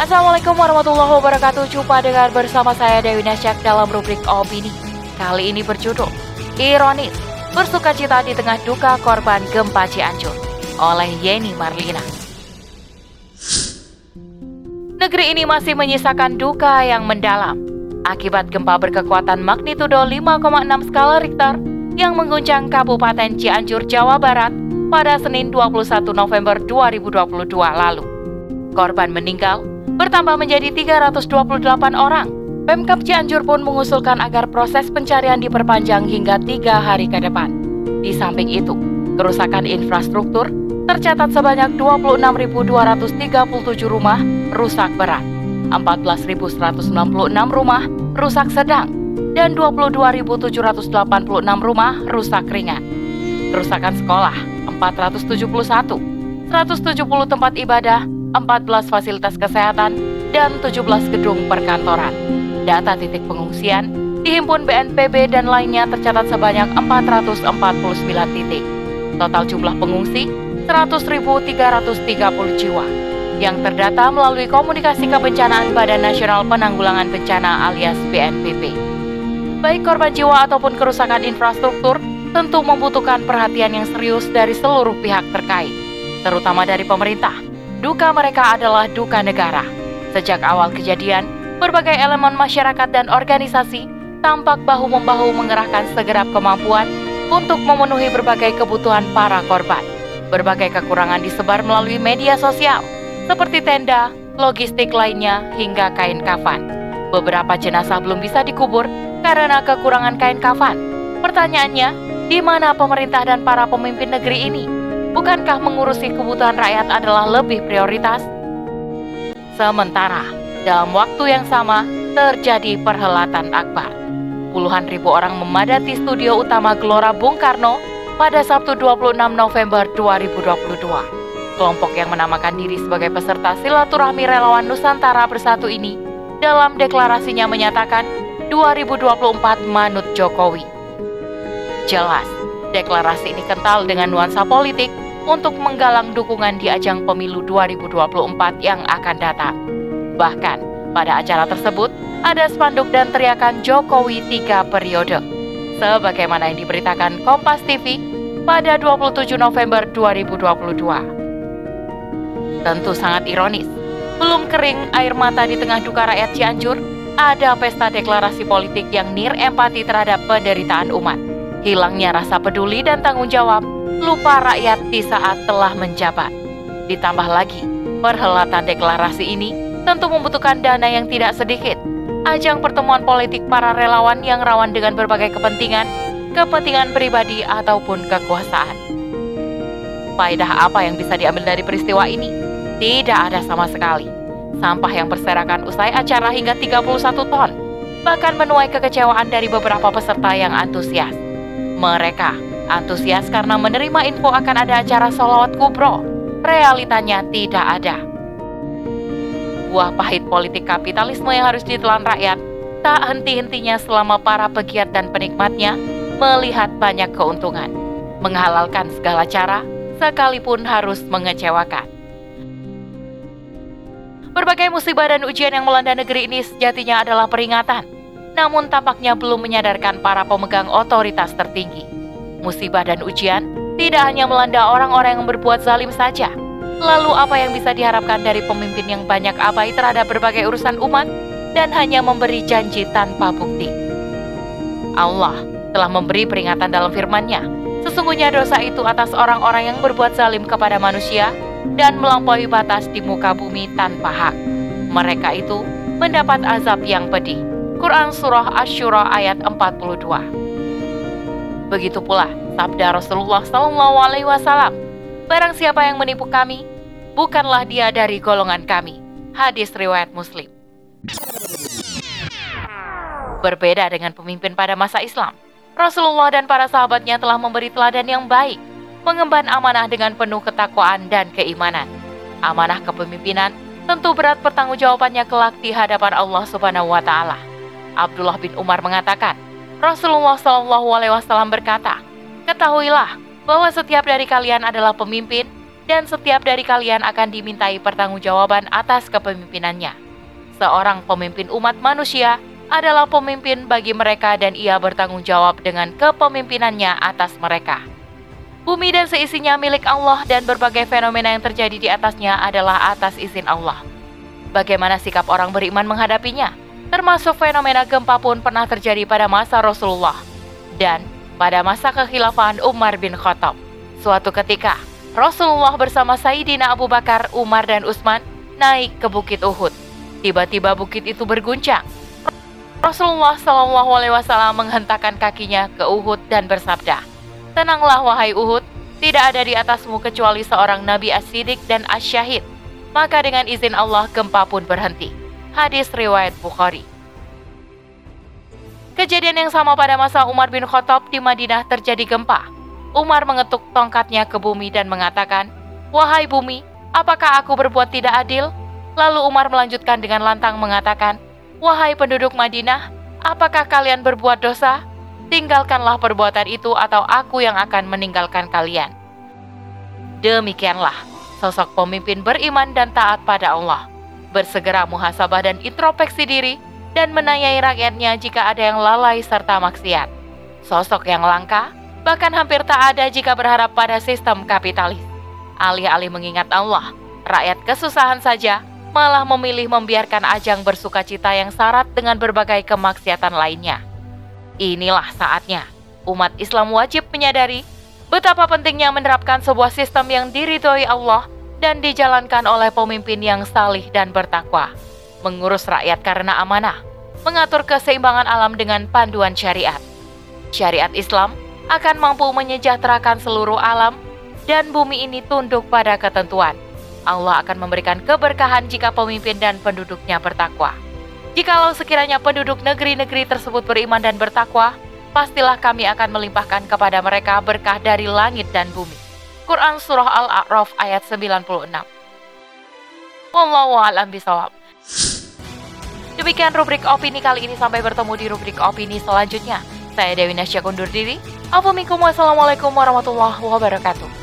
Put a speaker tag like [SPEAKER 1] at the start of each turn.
[SPEAKER 1] Assalamualaikum warahmatullahi wabarakatuh. Jumpa dengan bersama saya Dewi Nasyak dalam rubrik Opini. Kali ini berjudul Ironis, bersuka cita di tengah duka korban gempa Cianjur oleh Yeni Marlina. Negeri ini masih menyisakan duka yang mendalam akibat gempa berkekuatan magnitudo 5,6 skala Richter yang mengguncang Kabupaten Cianjur, Jawa Barat pada Senin 21 November 2022 lalu. Korban meninggal bertambah menjadi 328 orang. Pemkap Cianjur pun mengusulkan agar proses pencarian diperpanjang hingga tiga hari ke depan. Di samping itu, kerusakan infrastruktur tercatat sebanyak 26.237 rumah rusak berat, 14.196 rumah rusak sedang, dan 22.786 rumah rusak ringan. Kerusakan sekolah 471, 170 tempat ibadah 14 fasilitas kesehatan, dan 17 gedung perkantoran. Data titik pengungsian dihimpun BNPB dan lainnya tercatat sebanyak 449 titik. Total jumlah pengungsi 100.330 jiwa yang terdata melalui komunikasi kebencanaan Badan Nasional Penanggulangan Bencana alias BNPB. Baik korban jiwa ataupun kerusakan infrastruktur tentu membutuhkan perhatian yang serius dari seluruh pihak terkait, terutama dari pemerintah Duka mereka adalah duka negara. Sejak awal kejadian, berbagai elemen masyarakat dan organisasi tampak bahu-membahu mengerahkan segenap kemampuan untuk memenuhi berbagai kebutuhan para korban. Berbagai kekurangan disebar melalui media sosial, seperti tenda, logistik lainnya, hingga kain kafan. Beberapa jenazah belum bisa dikubur karena kekurangan kain kafan. Pertanyaannya, di mana pemerintah dan para pemimpin negeri ini? Bukankah mengurusi kebutuhan rakyat adalah lebih prioritas? Sementara, dalam waktu yang sama, terjadi perhelatan akbar. Puluhan ribu orang memadati studio utama Gelora Bung Karno pada Sabtu 26 November 2022. Kelompok yang menamakan diri sebagai peserta silaturahmi relawan Nusantara Bersatu ini dalam deklarasinya menyatakan 2024 manut Jokowi. Jelas, deklarasi ini kental dengan nuansa politik untuk menggalang dukungan di ajang pemilu 2024 yang akan datang. Bahkan, pada acara tersebut ada spanduk dan teriakan Jokowi tiga periode. Sebagaimana yang diberitakan Kompas TV pada 27 November 2022. Tentu sangat ironis, belum kering air mata di tengah duka rakyat Cianjur, ada pesta deklarasi politik yang nir empati terhadap penderitaan umat. Hilangnya rasa peduli dan tanggung jawab lupa rakyat di saat telah menjabat. Ditambah lagi, perhelatan deklarasi ini tentu membutuhkan dana yang tidak sedikit. Ajang pertemuan politik para relawan yang rawan dengan berbagai kepentingan, kepentingan pribadi ataupun kekuasaan. Faedah apa yang bisa diambil dari peristiwa ini? Tidak ada sama sekali. Sampah yang berserakan usai acara hingga 31 ton, bahkan menuai kekecewaan dari beberapa peserta yang antusias. Mereka Antusias karena menerima info akan ada acara solawat kubro. Realitanya tidak ada. Buah pahit politik kapitalisme yang harus ditelan rakyat tak henti-hentinya selama para pegiat dan penikmatnya melihat banyak keuntungan. Menghalalkan segala cara sekalipun harus mengecewakan. Berbagai musibah dan ujian yang melanda negeri ini sejatinya adalah peringatan, namun tampaknya belum menyadarkan para pemegang otoritas tertinggi musibah dan ujian tidak hanya melanda orang-orang yang berbuat zalim saja. Lalu apa yang bisa diharapkan dari pemimpin yang banyak abai terhadap berbagai urusan umat dan hanya memberi janji tanpa bukti? Allah telah memberi peringatan dalam firman-Nya. Sesungguhnya dosa itu atas orang-orang yang berbuat zalim kepada manusia dan melampaui batas di muka bumi tanpa hak. Mereka itu mendapat azab yang pedih. Quran Surah Ash-Shura ayat 42 Begitu pula sabda Rasulullah Shallallahu Alaihi Wasallam, barang siapa yang menipu kami, bukanlah dia dari golongan kami. Hadis riwayat Muslim. Berbeda dengan pemimpin pada masa Islam, Rasulullah dan para sahabatnya telah memberi teladan yang baik, mengemban amanah dengan penuh ketakwaan dan keimanan. Amanah kepemimpinan tentu berat pertanggungjawabannya kelak di hadapan Allah Subhanahu wa taala. Abdullah bin Umar mengatakan, Rasulullah Shallallahu Alaihi Wasallam berkata, ketahuilah bahwa setiap dari kalian adalah pemimpin dan setiap dari kalian akan dimintai pertanggungjawaban atas kepemimpinannya. Seorang pemimpin umat manusia adalah pemimpin bagi mereka dan ia bertanggung jawab dengan kepemimpinannya atas mereka. Bumi dan seisinya milik Allah dan berbagai fenomena yang terjadi di atasnya adalah atas izin Allah. Bagaimana sikap orang beriman menghadapinya? Termasuk fenomena gempa pun pernah terjadi pada masa Rasulullah dan pada masa kekhilafahan Umar bin Khattab. Suatu ketika, Rasulullah bersama Sayyidina Abu Bakar, Umar, dan Utsman naik ke Bukit Uhud. Tiba-tiba bukit itu berguncang. Rasulullah Shallallahu Alaihi Wasallam menghentakkan kakinya ke Uhud dan bersabda, Tenanglah wahai Uhud, tidak ada di atasmu kecuali seorang Nabi as-Siddiq dan as-Syahid. Maka dengan izin Allah gempa pun berhenti. Hadis riwayat Bukhari. Kejadian yang sama pada masa Umar bin Khattab di Madinah terjadi gempa. Umar mengetuk tongkatnya ke bumi dan mengatakan, Wahai bumi, apakah aku berbuat tidak adil? Lalu Umar melanjutkan dengan lantang mengatakan, Wahai penduduk Madinah, apakah kalian berbuat dosa? Tinggalkanlah perbuatan itu atau aku yang akan meninggalkan kalian. Demikianlah sosok pemimpin beriman dan taat pada Allah, bersegera muhasabah dan introspeksi diri, dan menanyai rakyatnya jika ada yang lalai serta maksiat. Sosok yang langka, bahkan hampir tak ada jika berharap pada sistem kapitalis. Alih-alih mengingat Allah, rakyat kesusahan saja malah memilih membiarkan ajang bersuka cita yang syarat dengan berbagai kemaksiatan lainnya. Inilah saatnya umat Islam wajib menyadari betapa pentingnya menerapkan sebuah sistem yang diridhoi Allah dan dijalankan oleh pemimpin yang salih dan bertakwa, mengurus rakyat karena amanah, mengatur keseimbangan alam dengan panduan syariat. Syariat Islam akan mampu menyejahterakan seluruh alam dan bumi ini tunduk pada ketentuan. Allah akan memberikan keberkahan jika pemimpin dan penduduknya bertakwa. Jikalau sekiranya penduduk negeri-negeri tersebut beriman dan bertakwa, pastilah kami akan melimpahkan kepada mereka berkah dari langit dan bumi. Quran Surah Al-A'raf ayat 96 Wallahu a'lam bisawab. Demikian rubrik opini kali ini sampai bertemu di rubrik opini selanjutnya. Saya Dewi Nasya undur diri. Assalamualaikum warahmatullahi wabarakatuh.